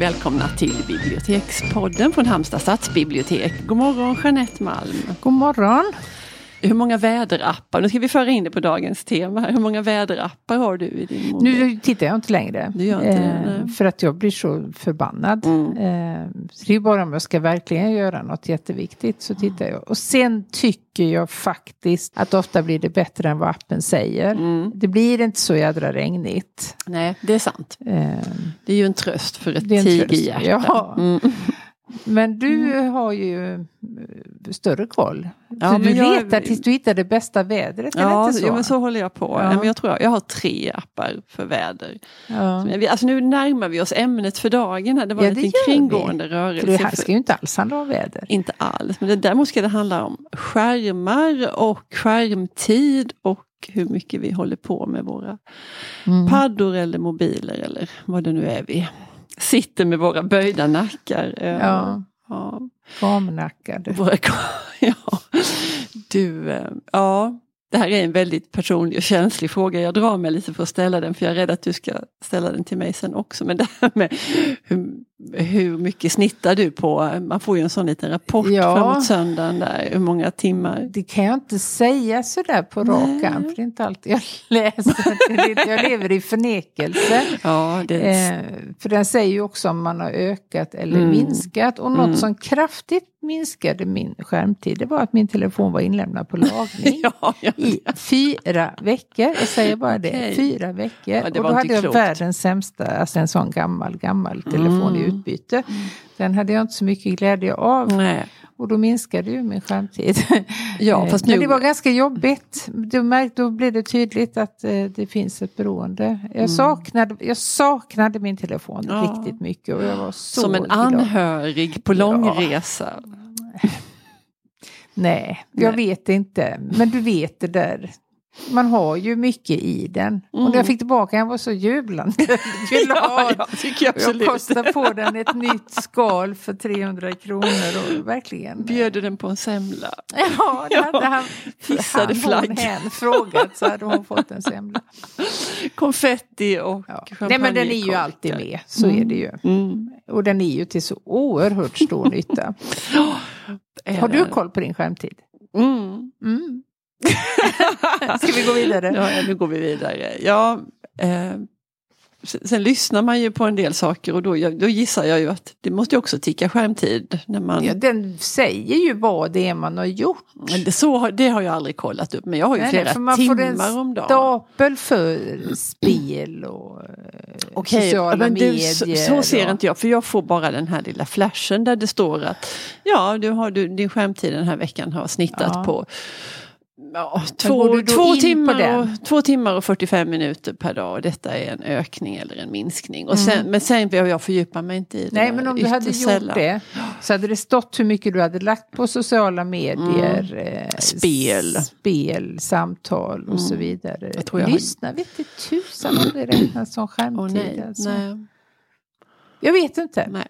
Och välkomna till Bibliotekspodden från Halmstad stadsbibliotek. God morgon Jeanette Malm. God morgon. Hur många väderappar, nu ska vi föra in det på dagens tema, hur många väderappar har du i din mobil? Nu tittar jag inte längre. Du gör inte nej. för att jag blir så förbannad. Mm. Eh, så det är bara om jag ska verkligen göra något jätteviktigt så tittar jag. Och sen tycker jag faktiskt att ofta blir det bättre än vad appen säger. Mm. Det blir inte så jädra regnigt. Nej, det är sant. Eh, Det är ju en tröst för ett tigerhjärta. ja. Mm. Men du har ju eh, större koll. Ja, du jag- letar tills du hittar det bästa vädret, Ja, inte så? jo, men så håller jag på. Ja. Men jag, tror jag, jag har tre appar för väder. Ja. Vi- Alltså nu närmar vi oss ämnet för dagen. Här. Det var Ja, en liten vi. kringgående För rörelse. det här ska ju inte alls handla om väder. Inte alls, men det, däremot ska det handla om skärmar och skärmtid och hur mycket vi håller på med våra Mm. paddor eller mobiler eller vad det nu är vi sitter med våra böjda nackar. Eh, Ja. ja. Gamnackad. Våra, ja. Du, eh, ja. Det här är en väldigt personlig och känslig fråga. Jag drar mig lite för att ställa den för jag är rädd att du ska ställa den till mig sen också. Men det här med hur, hur mycket snittar du på? Man får ju en sån liten rapport Ja. framåt söndagen där. Hur många timmar? Det kan jag inte säga sådär på rak arm, för det är inte alltid jag läser. Jag lever i förnekelse. Ja, det Eh, för den säger ju också om man har ökat eller Mm. minskat. Och något Mm. som kraftigt minskade min skärmtid, det var att min telefon var inlämnad på lagning. ja, ja, I fyra veckor, jag säger bara det, Okej. fyra veckor. Och då hade jag klokt. världens sämsta, alltså en sån gammal, gammal telefon i Mm. utbyte. Den hade jag inte så mycket glädje av. Nej. Och då minskade ju min skärmtid. Ja, fast Men nu- det var ganska jobbigt. Då, märk, då blev det tydligt att eh, det finns ett beroende. Jag, saknade, jag saknade min telefon Mm. Ja. riktigt mycket. Och jag var så Som en glad. anhörig på långresa. Nej, jag Nej. vet inte. Men du vet det där. Man har ju mycket i den. Och Mm. när jag fick tillbaka den var jag så jublande glad. Ja, jag tycker Och absolut. jag kostade på den ett nytt skal för 300 kronor. Och verkligen. Bjöd du den på en semla? Ja, det hade han, hissade han, hon, hen frågat så hade hon fått en semla. Konfetti och Ja. Nej men den är ju alltid med, så är det ju. Mm. Och den är ju till så oerhört stor nytta. Har du koll på din skärmtid? Mm. Mm. Ska vi gå vidare? Ja, nu går vi vidare. Ja, eh, sen, sen lyssnar man ju på en del saker och då, då gissar jag ju att det måste ju också ticka skärmtid. När man, Ja, den säger ju vad det är man har gjort. Det, så, har- det har jag aldrig kollat upp men jag har ju Nej, flera nej, för man timmar om dagen. stapel för spel och eh, Okej, sociala men du, medier. så, så ser och, inte jag för jag får bara den här lilla flashen där det står att ja, du har, du, din skärmtid den här veckan har snittat Ja. på ja, två, två, timmar och, två timmar och 45 minuter per dag. Och detta är en ökning eller en minskning. Och Mm. sen, Men sen behöver jag fördjupa mig inte i det. Nej men om du hade ytterst gjort sällan. det så hade det stått hur mycket du hade lagt på sociala medier. Eh, Mm. Spel. Spel, samtal och så vidare. Jag tror jag har- Lyssna vet du tusan om det räknas som skärmtid. nej, alltså. nej, Jag vet inte. nej.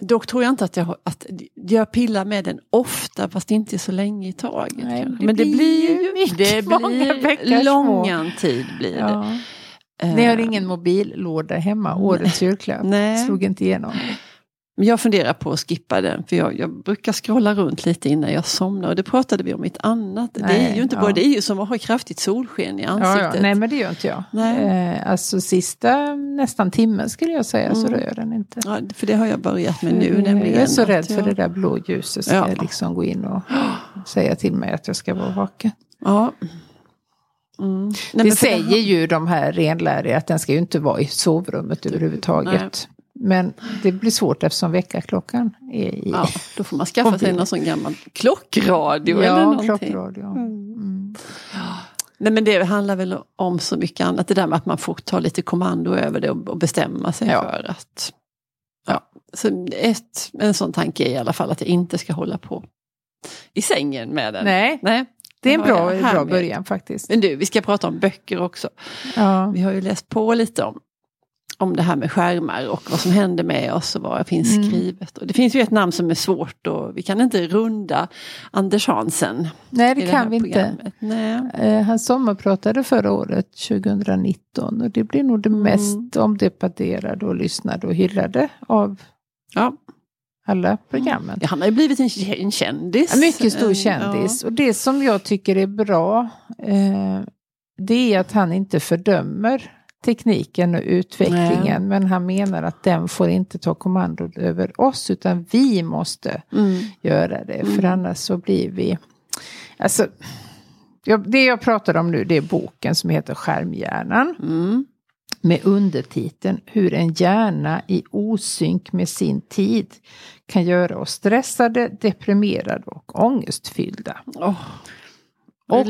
Dock tror jag inte att jag, att jag pillar med den ofta fast inte så länge i taget. Nej, det men det blir ju mycket, det många blir bäckar små. långan tid. Blir det. Ja. Eh, Ni har ingen mobillåda hemma, årets julklapp. Nej. Slog inte igenom. Men jag funderar på att skippa den för jag, jag brukar scrolla runt lite innan jag somnar och det pratade vi om i ett annat. det är Nej, ju inte ja. bara, det är ju som att ha kraftigt solsken i Ja, ansiktet. ja. Nej men det gör inte jag. Nej. Eh, alltså sista nästan timmen skulle jag säga så Mm. rör jag den inte. Ja, för det har jag börjat med nu. Nämligen jag är så rädd för jag- det där blå ljuset ska Ja. liksom gå in och säga till mig att jag ska vara vaken. Ja. Mm. Nej, det säger ju de här renläriga att den ska ju inte vara i sovrummet överhuvudtaget. Men det blir svårt eftersom väckarklockan är i Ja, då får man skaffa sig någon sån gammal klockradio eller ja, någonting. klockradio. Mm. Mm. Nej men det handlar väl om så mycket annat. Det där med att man får ta lite kommando över det och bestämma sig Ja. för att... Ja. Så ett, en sån tanke är i alla fall att jag inte ska hålla på i sängen med den. Nej, Nej. det är en bra, bra början faktiskt. Men du, vi ska prata om böcker också. Ja. Vi har ju läst på lite om om det här med skärmar och vad som händer med oss och vad finns Mm. skrivet. Och det finns ju ett namn som är svårt och vi kan inte runda Anders Hansen. Nej, det här kan vi inte. Nej. Eh, Han sommarpratade förra året, 2019, och det blir nog det Mm. mest omdebatterade och lyssnade och hyllade av Ja. alla programmen. Ja, han har ju blivit en, en kändis. En mycket stor En- kändis. Och det som jag tycker är bra, eh, det är att han inte fördömer tekniken och utvecklingen, men han menar att den får inte ta kommandot över oss, utan vi måste. Mm. göra det, för Mm. annars så blir vi... Alltså, det jag pratar om nu det är boken som heter Skärmhjärnan Mm. med undertiteln Hur en hjärna i osynk med sin tid kan göra oss stressade, deprimerade och ångestfyllda. Är Och-.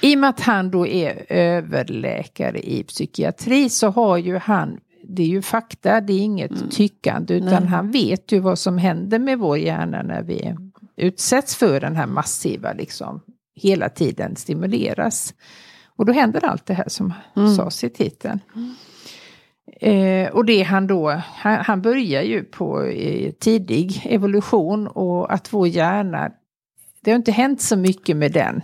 I och med att han då är överläkare i psykiatri så har ju han, det är ju fakta, det är inget Mm. tyckande, utan Nej. han vet ju vad som händer med vår hjärna när vi utsätts för den här massiva, liksom, hela tiden stimuleras. Och då händer allt det här som Mm. sades i titeln. Eh, och det han då, han, han börjar ju på eh, tidig evolution och att vår hjärna, det har inte hänt så mycket med den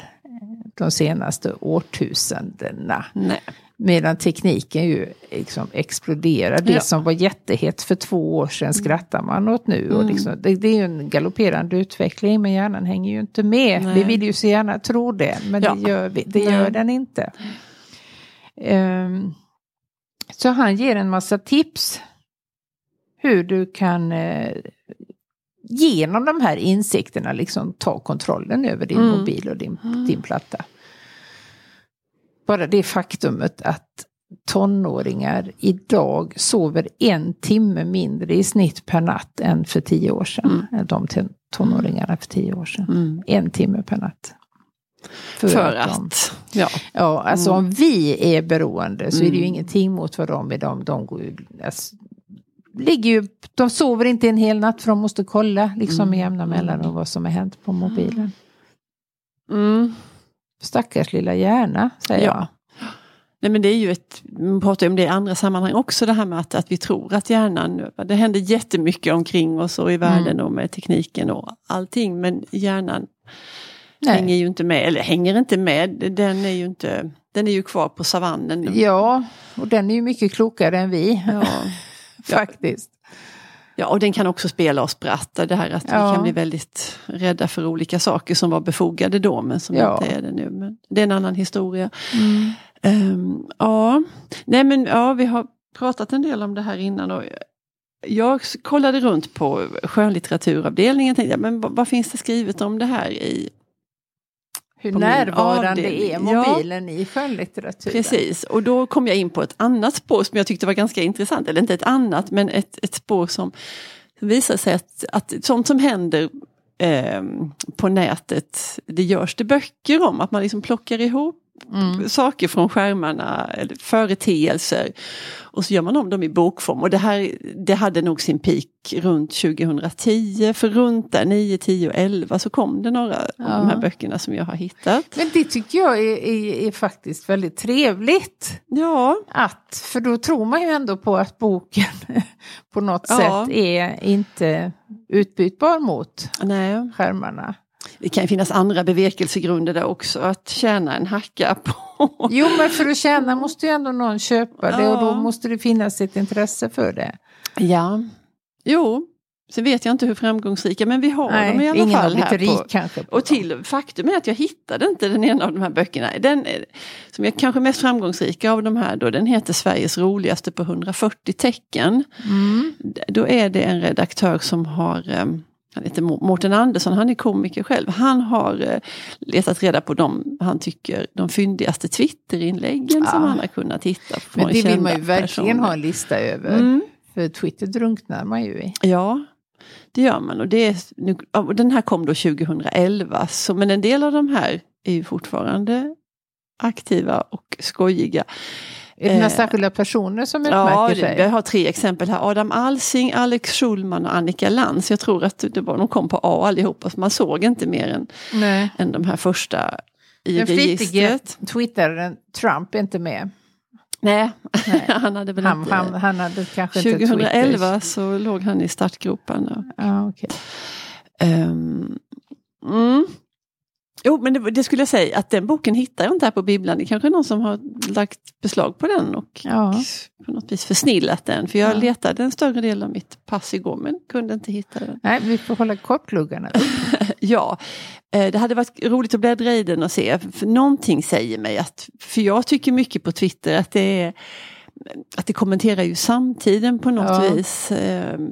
de senaste årtusendena. Nej. Medan tekniken ju liksom exploderar. Det Ja. som var jättehett för två år sedan skrattar man åt nu. Och Mm. liksom, det, det är ju en galopperande utveckling men hjärnan hänger ju inte med. Nej. Vi vill ju så gärna tro det men Ja. det, gör, vi, det gör den inte. Ehm, så han ger en massa tips hur du kan eh, genom de här insikterna liksom ta kontrollen över din Mm. mobil och din, Mm. din platta. Bara det faktumet att tonåringar idag sover en timme mindre i snitt per natt än för tio år sedan. Än De tonåringarna för tio år sedan. Mm. En timme per natt. För, För att de, att, ja. Ja, alltså Mm. om vi är beroende så är det ju Mm. ingenting mot vad de är. De, de går ju, alltså, ligger ju, de sover inte en hel natt för de måste kolla liksom Mm. med jämna mellanrum vad som har hänt på mobilen. Mm. Stackars lilla hjärna, säger Ja. jag. Nej men det är ju ett, man pratar om det i andra sammanhang också det här med att, att vi tror att hjärnan, det händer jättemycket omkring oss och i världen Mm. och med tekniken och allting men hjärnan Nej. hänger ju inte med, eller hänger inte med, den är ju inte, den är ju kvar på savannen. Ja, och den är ju mycket klokare än vi. Ja. Faktiskt. Ja, och den kan också spela oss spratt. Det här att Ja. vi kan bli väldigt rädda för olika saker som var befogade då men som Ja. inte är det nu. Men det är en annan historia. Mm. Ehm, ja, nej men ja, vi har pratat en del om det här innan. Och jag kollade runt på skönlitteraturavdelningen och tänkte, men vad finns det skrivet om det här i? Hur närvarande är avdelning. Ja. mobilen i skönlitteraturen? Precis, och då kom jag in på ett annat spår som jag tyckte var ganska intressant. Eller inte ett annat, men ett, ett spår som visar sig att, att sånt som händer ehm, på nätet, det görs det böcker om. Att man liksom plockar ihop Mm. saker från skärmarna, eller företeelser. Och så gör man om dem i bokform. Och det här det hade nog sin peak runt 2010. För runt där 9, 10 och 11 så kom det några av de här Ja. böckerna som jag har hittat. Men det tycker jag är, är, är faktiskt väldigt trevligt. Ja, Att, för då tror man ju ändå på att boken på något Ja. sätt är inte utbytbar mot nej. skärmarna. Det kan ju finnas andra bevekelsegrunder där också, att tjäna en hacka på. Jo men för att tjäna måste ju ändå någon köpa det och då Ja. måste det finnas ett intresse för det. Ja, jo. Sen vet jag inte hur framgångsrika, men vi har dem i alla fall här. På, kanske. På och dem. till, faktum är att jag hittade inte den ena av de här böckerna. Den är, som är kanske mest framgångsrika av de här då, den heter Sveriges roligaste på 140 tecken. Mm. Då är det en redaktör som har em, han heter Mårten Andersson, han är komiker själv. Han har eh, letat reda på de, han tycker, de fyndigaste Twitterinläggen som Ja. han har kunnat hitta. Men det vill man ju verkligen personer. ha en lista över. Mm. För Twitter drunknar man ju i. Ja, det gör man. Och, det är, nu, den här kom då 2011, så, men en del av de här är ju fortfarande aktiva och skojiga. Är det några Eh, särskilda personer som Ja, utmärker det- sig? jag har tre exempel här. Adam Alsing, Alex Schulman och Annika Lantz. Jag tror att det var, de kom på A allihopa, så man såg inte mer än, Nej. än de här första i Den registret. twittraren Trump är inte med. Nej, Nej. han hade väl Han, inte... han, han hade kanske inte 2011 Twitter. så låg han i startgroparna. Ja, okej. Ehm, mm. Jo, men det, det skulle jag säga att den boken hittar jag inte här på bibblan. Det är kanske är någon som har lagt beslag på den och Ja. på något vis försnillat den. För jag Ja. letade en större del av mitt pass igår men kunde inte hitta den. Nej, vi får hålla kortpluggarna. Ja, eh, det hade varit roligt att bläddra i den och se. För någonting säger mig att, för jag tycker mycket på Twitter att det är att det kommenterar ju samtiden på något Ja. vis. ehm,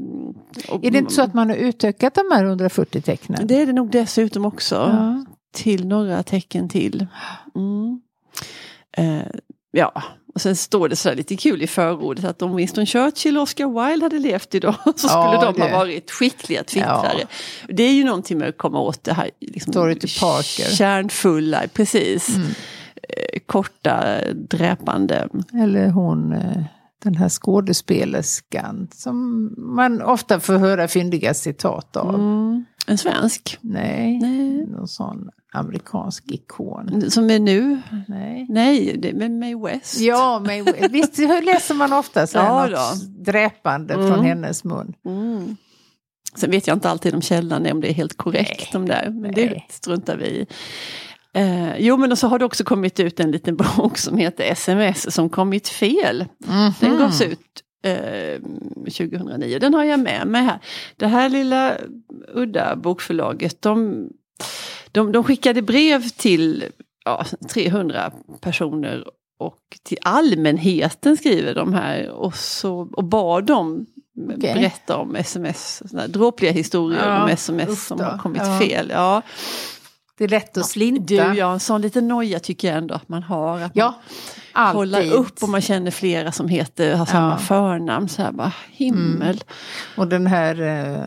och- Är det inte så att man har utökat de här 140 tecknen? Det är det nog dessutom också. Ja. Till några tecken till. Mm. Eh, ja, och sen står det sådär lite kul i förordet att om Winston Churchill och Oscar Wilde hade levt idag så Ja, skulle de ha varit skickliga twittrare. Det är ju någonting med att komma åt det här liksom, Dorothy Parker. kärnfulla, precis. Mm. Eh, korta, dräpande. Eller hon, eh, den här skådespelerskan som man ofta får höra fyndiga citat av. Mm. En svensk. Nej, Nej. någon sån amerikansk ikon. Som är nu. Nej. Nej, det är Mae West. Ja, men visst hur läser man ofta så Ja något dräpande Mm. från hennes mun. Mm. Sen vet jag inte alltid om källan är om det är helt korrekt Nej. om det är, men det Nej. struntar vi i. Eh, jo men så har det också kommit ut en liten bok som heter SMS som kommit fel. Den Mhm. gavs ut eh, 2009, den har jag med mig här. Det här lilla udda bokförlaget de, de, de skickade brev till ja, 300 personer och till allmänheten skriver de här och, så, och bad dem Okej. berätta om sms, såna dråpliga historier Ja, om sms som har kommit Ja. fel. Ja. Det är lätt att slinta. Du, ja, en sån liten noja tycker jag ändå att man har. Att Ja, man alltid. kollar upp om man känner flera som heter, har samma Ja. förnamn. Så här bara, himmel. Och den här eh,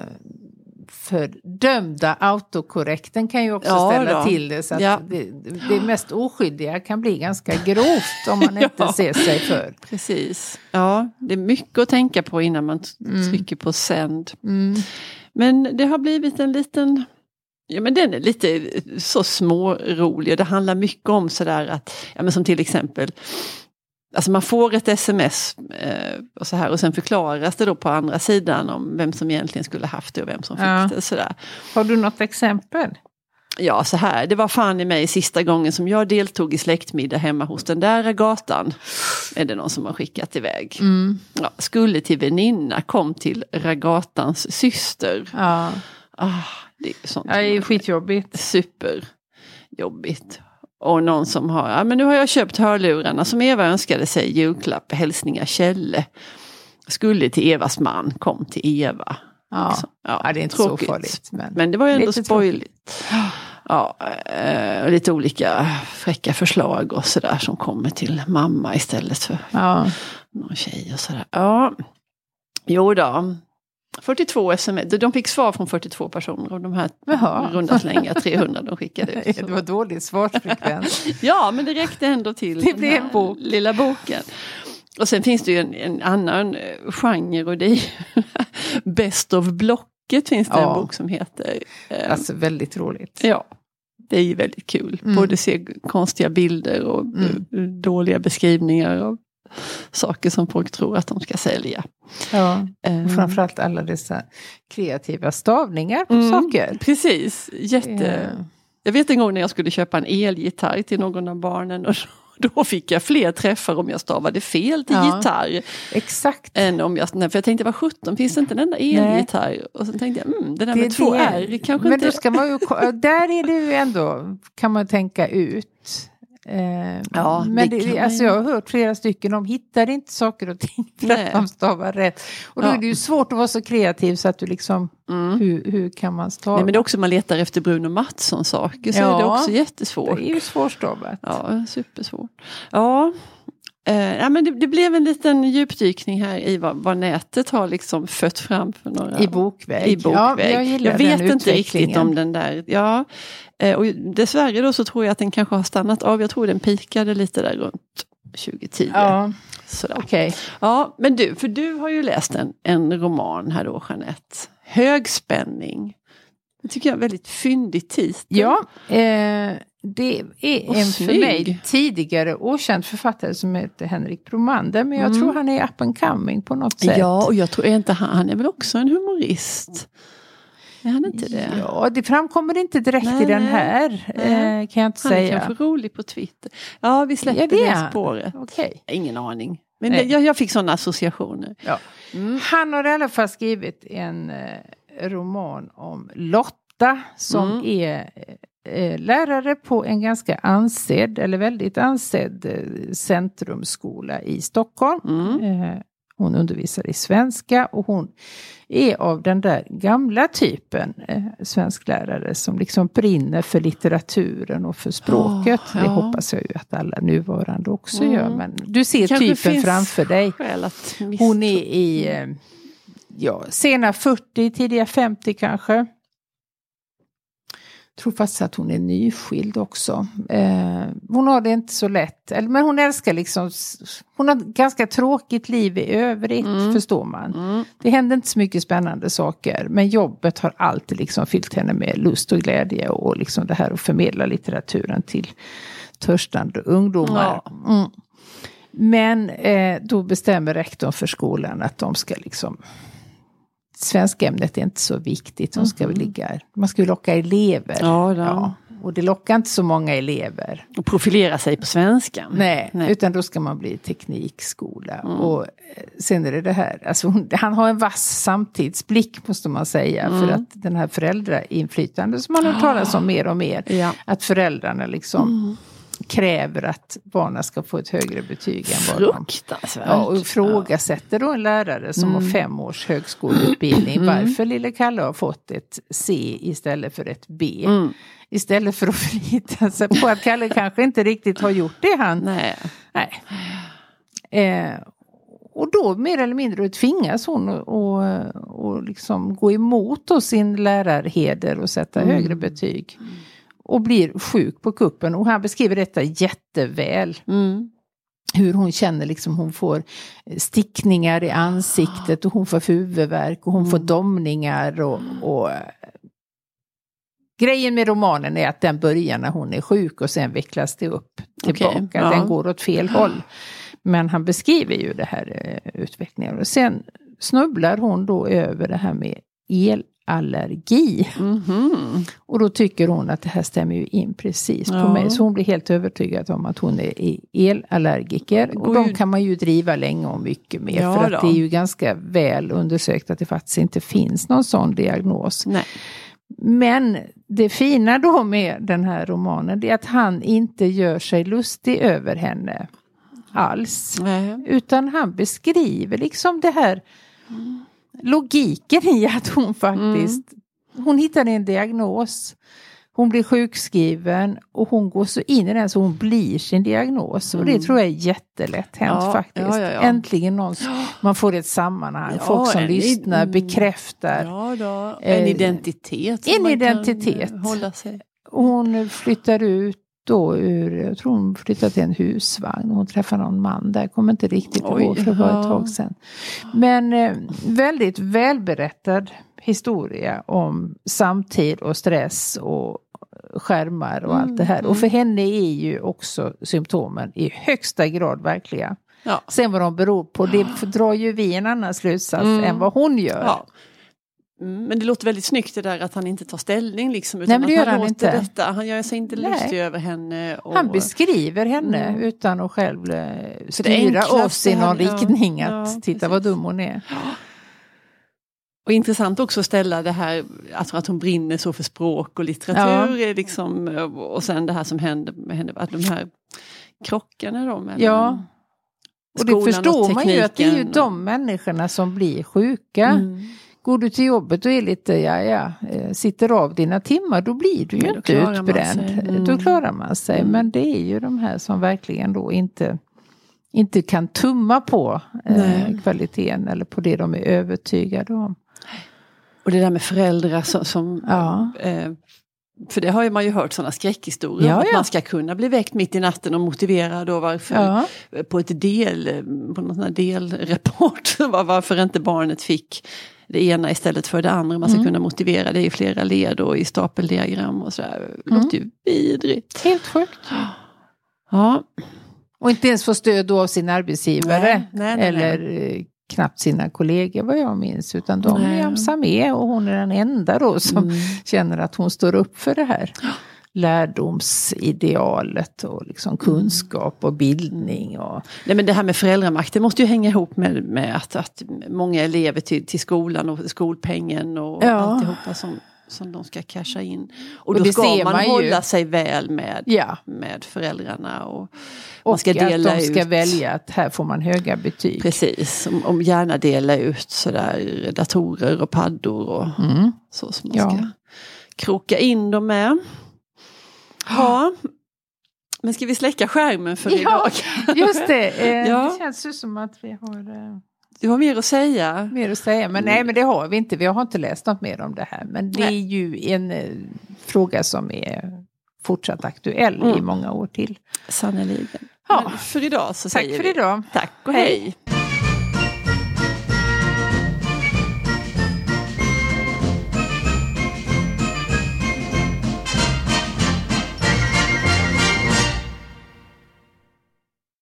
fördömda autokorrekten kan ju också Ja ställa då. till det. Så Ja. det, det mest oskyldiga kan bli ganska grovt om man inte ser sig för. Precis. Ja, det är mycket att tänka på innan man t- trycker på sänd. Mm. Men det har blivit en liten Ja men den är lite så smårolig och det handlar mycket om sådär att, ja men som till exempel Alltså man får ett sms eh, och så här och sen förklaras det då på andra sidan om vem som egentligen skulle haft det och vem som fick Ja. det. Sådär. Har du något exempel? Ja så här, det var fan i mig sista gången som jag deltog i släktmiddag hemma hos den där gatan. Är det någon som har skickat iväg. Mm. Ja, skulle till väninna, kom till ragatans syster. Ja, Ah, det är sånt ja det är skitjobbigt. superjobbigt. Och någon som har, ja men nu har jag köpt hörlurarna som Eva önskade sig i julklapp, hälsningar Kjelle. Skulle till Evas man, kom till Eva. Ja. Liksom. Ja, det är inte tråkigt. så farligt. Men, Men det var ju ändå spoiligt. Ja, eh, och lite olika fräcka förslag och sådär som kommer till mamma istället för ja. någon tjej och sådär. Ja, jo då. 42 sms, de fick svar från 42 personer och de här Jaha. runda slängar 300 de skickade ut. Det var dålig svarsfrekvens. Ja, men det räckte ändå till Det blev en bok. lilla boken. Och sen finns det ju en, en annan eh, genre och det är Best of Blocket finns det Ja. en bok som heter. Eh, Alltså väldigt roligt. Ja, det är ju väldigt kul. Mm. Både se konstiga bilder och Mm. eh, dåliga beskrivningar av saker som folk tror att de ska sälja. Ja. Och framförallt alla dessa kreativa stavningar på Mm. saker. Precis, jätte... Jag vet en gång när jag skulle köpa en elgitarr till någon av barnen och då fick jag fler träffar om jag stavade fel till Ja. gitarr. Exakt. Än om jag, nej, för jag tänkte vad sjutton finns det inte en enda elgitarr? Och så tänkte jag, mm, det där med två R kanske Men inte... då ska man ju, där är det ju ändå, kan man tänka ut. Eh, Ja, men det det, alltså jag har hört flera stycken, de hittar inte saker och ting för Nej. att de stavar rätt. Och då Ja. är det ju svårt att vara så kreativ så att du liksom, Mm. hur, hur kan man stava? Nej, men det är också man letar efter Bruno Mattsson saker så Ja. är det också det jättesvårt. är ju svårstavat. Ja, supersvårt. Ja, eh, ja men det, det blev en liten djupdykning här i vad, vad nätet har liksom fött fram för några... I bokväg. I bokväg. Ja, jag gillar vet den inte riktigt om den där. Ja, eh, och dessvärre då så tror jag att den kanske har stannat av. Jag tror den pikade lite där runt 2010. Ja, Sådär. okej. Ja, men du, för du har ju läst en, en roman här då, Jeanette. Högspänning. Det tycker jag är en väldigt fyndig titel. Ja, eh, det är Och en för snygg. mig tidigare okänd författare som heter Henrik Bromander. Men jag Mm. tror han är up and coming på något sätt. Ja, och jag tror är inte han, han är väl också en humorist? Är han inte det? Ja, det framkommer inte direkt Nej, i den här, Nej. eh, kan jag inte Han är säga. kanske rolig på Twitter. Ja, vi släpper Ja, det är det han. spåret. Okej. Ingen aning. Men det, jag, jag fick sådana associationer. Ja. Mm. Han har i alla fall skrivit en eh, roman om Lotta som Mm. är eh, lärare på en ganska ansedd, eller väldigt ansedd eh, centrumskola i Stockholm. Mm. Eh, hon undervisar i svenska och hon är av den där gamla typen eh, svensklärare som liksom brinner för litteraturen och för språket. Ja, Det hoppas jag ju att alla nuvarande också Mm. gör. Men du ser Kanske typen framför dig. Hon är i eh, ja, sena 40, tidiga 50 kanske. Jag tror faktiskt att hon är nyskild också. Eh, hon har det inte så lätt. Men hon älskar liksom, hon har ett ganska tråkigt liv i övrigt Mm. förstår man. Mm. Det händer inte så mycket spännande saker. Men jobbet har alltid liksom fyllt henne med lust och glädje. Och liksom det här att förmedla litteraturen till törstande ungdomar. Mm. Men eh, då bestämmer rektorn för skolan att de ska liksom Svenskämnet är inte så viktigt, de ska väl ligga, man ska ju locka elever. Ja, då. Och det lockar inte så många elever. Och profilera sig på svenskan. Nej, Nej. utan då ska man bli teknikskola. Mm. Och eh, sen är det det här, alltså hon, han har en vass samtidsblick måste man säga. Mm. För att den här föräldrainflytande som man har talat om mer och mer. Ja. Att föräldrarna liksom Mm. Kräver att barnen ska få ett högre betyg än vad de Fruktansvärt. Ja, och ifrågasätter då en lärare som har fem års högskoleutbildning varför lille Kalle har fått ett C istället för ett B. Mm. Istället för att förlita sig på att Kalle kanske inte riktigt har gjort det han... Nej. Nej. Eh, och då mer eller mindre tvingas hon att och, och liksom gå emot sin lärarheder och sätta Mm. högre betyg. Och blir sjuk på kuppen och han beskriver detta jätteväl Mm. hur hon känner liksom hon får stickningar i ansiktet och hon får huvudvärk och hon får domningar och, och eh, Grejen med romanen är att den börjar när hon är sjuk och sen vecklas det upp tillbaka. Okej, ja. Den går åt fel håll. Men han beskriver ju det här eh, utvecklingen. Och sen snubblar hon då över det här med elallergi. Mhm. Och då tycker hon att det här stämmer ju in precis på Ja. mig. Så hon blir helt övertygad om att hon är elallergiker. Och de ju- kan man ju driva länge och mycket med. Ja för att då. det är ju ganska väl undersökt att det faktiskt inte finns någon sån diagnos. Nej. Men det fina då med den här romanen är att han inte gör sig lustig över henne alls. Nej. Utan han beskriver liksom det här logiken i att hon faktiskt, hon hittade en diagnos. Hon blir sjukskriven och hon går så in i den så hon blir sin diagnos. Och det tror jag är jättelätt hänt Ja, faktiskt. ja, ja. Äntligen någon, man får ett sammanhang, folk som en- lyssnar, mm. bekräftar. En Eh, identitet. en identitet. Hon flyttar ut då ur, jag tror hon flyttar till en husvagn. Hon träffar någon man där, kommer inte riktigt ihåg för det var ett tag sedan. Men eh, väldigt välberättad historia om samtid och stress och skärmar och allt det här. Och för henne är ju också symptomen i högsta grad verkliga. Ja. Sen vad de beror på, det drar ju vi en annan slutsats Mm. än vad hon gör. Ja. Mm, Men det låter väldigt snyggt det där att han inte tar ställning liksom. Utan Nej, men att han, han inte. Detta. Han gör sig inte Nej. lustig över henne. Och, Han beskriver henne Mm. utan att själv eh, styra oss i någon ja, riktning att ja, titta precis. vad dum hon är. och intressant också att ställa det här, alltså att hon brinner så för språk och litteratur. Liksom, och sen det här som händer med henne, att de här krockarna då mellan Ja. Och det förstår man ju att det är ju de människorna som blir sjuka. Mm. Går du till jobbet och är lite, ja ja, eh, sitter av dina timmar, då blir du ju Ja, inte utbränd. sig. Mm. Då klarar man sig. Mm. Men det är ju de här som verkligen då inte, inte kan tumma på eh, kvaliteten eller på det de är övertygade om. Och det där med föräldrar som, som Ja. eh, för det har ju man ju hört sådana skräckhistorier. Ja, om Att ja. man ska kunna bli väckt mitt i natten och motivera då varför Ja. på ett del, på någon sån här delrapport var- varför inte barnet fick det ena istället för det andra. Man ska Mm. kunna motivera det i flera led och i stapeldiagram och sådär. Det Mm. låter ju vidrigt. Helt sjukt. Ja, Och inte ens få stöd då av sin arbetsgivare. Nej, nej, nej, eller eh, knappt sina kollegor vad jag minns. Utan de Nej. jamsar med och hon är den enda då som Mm. känner att hon står upp för det här. Lärdomsidealet och liksom kunskap och bildning. Och, Nej, men det här med föräldramakt det måste ju hänga ihop med, med att, att många elever till, till skolan och skolpengen och Ja. alltihopa som, som de ska casha in. Och, Och då ska man, man hålla sig väl med, ja, med föräldrarna. Och, man och ska dela att de ska ut. välja att här får man höga betyg. Precis, om, om gärna dela ut sådär datorer och paddor och Mm. så som man Ja. ska kroka in dem med. Ja, men ska vi släcka skärmen för Ja. idag? Just det, eh, Ja. det känns ju som att vi har eh, Du har mer att säga? mer att säga. Men nej, men det har vi inte. Vi har inte läst något mer om det här. Men det är Nej. ju en eh, fråga som är fortsatt aktuell i Mm. många år till. Sannerligen. Ja. Men för idag så Tack säger för vi idag. tack och Hej. hej.